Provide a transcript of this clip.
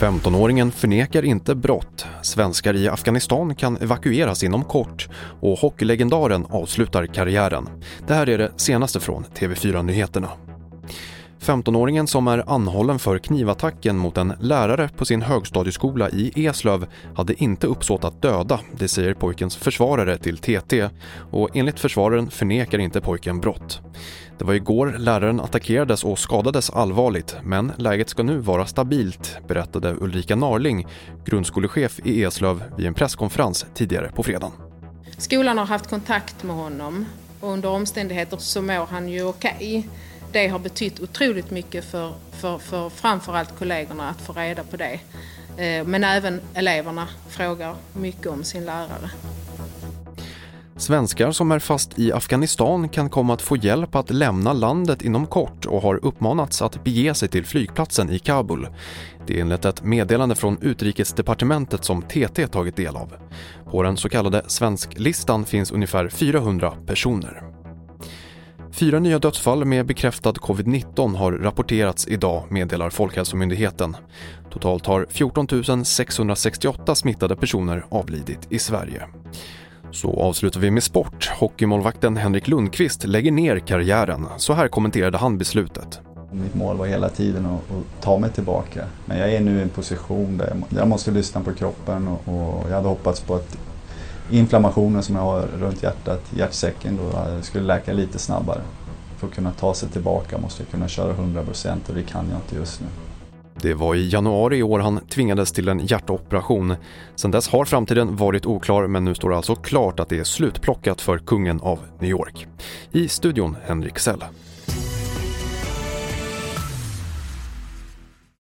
–15-åringen förnekar inte brott. Svenskar i Afghanistan kan evakueras inom kort och hockeylegendaren avslutar karriären. Det här är det senaste från TV4 Nyheterna. 15-åringen som är anhållen för knivattacken mot en lärare på sin högstadieskola i Eslöv hade inte uppsåt att döda, det säger pojkens försvarare till TT och enligt försvararen förnekar inte pojken brott. Det var igår läraren attackerades och skadades allvarligt men läget ska nu vara stabilt, berättade Ulrika Narling, grundskolechef i Eslöv vid en presskonferens tidigare på fredagen. Skolan har haft kontakt med honom och under omständigheter så mår han ju okej. Okay det har betytt otroligt mycket för, för, för framförallt kollegorna att få reda på det. Eh, men även eleverna frågar mycket om sin lärare. Svenskar som är fast i Afghanistan kan komma att få hjälp att lämna landet inom kort och har uppmanats att bege sig till flygplatsen i Kabul. Det är enligt ett meddelande från utrikesdepartementet som TT tagit del av. På den så kallade svensklistan finns ungefär 400 personer. Fyra nya dödsfall med bekräftad covid-19 har rapporterats idag, meddelar Folkhälsomyndigheten. Totalt har 14 668 smittade personer avlidit i Sverige. Så avslutar vi med sport. Hockeymålvakten Henrik Lundqvist lägger ner karriären. Så här kommenterade han beslutet. Mitt mål var hela tiden att, att, ta mig tillbaka. Men jag är nu i en position där jag, måste lyssna på kroppen och, och jag hade hoppats på att inflammationen som jag har runt hjärtat, hjärtsäcken, då eh, skulle läka lite snabbare. För att kunna ta sig tillbaka måste jag kunna köra 100% och det kan jag inte just nu. Det var i januari i år han tvingades till en hjärtoperation. Sedan dess har framtiden varit oklar men nu står det alltså klart att det är slutplockat för kungen av New York. I studion Henrik Sell.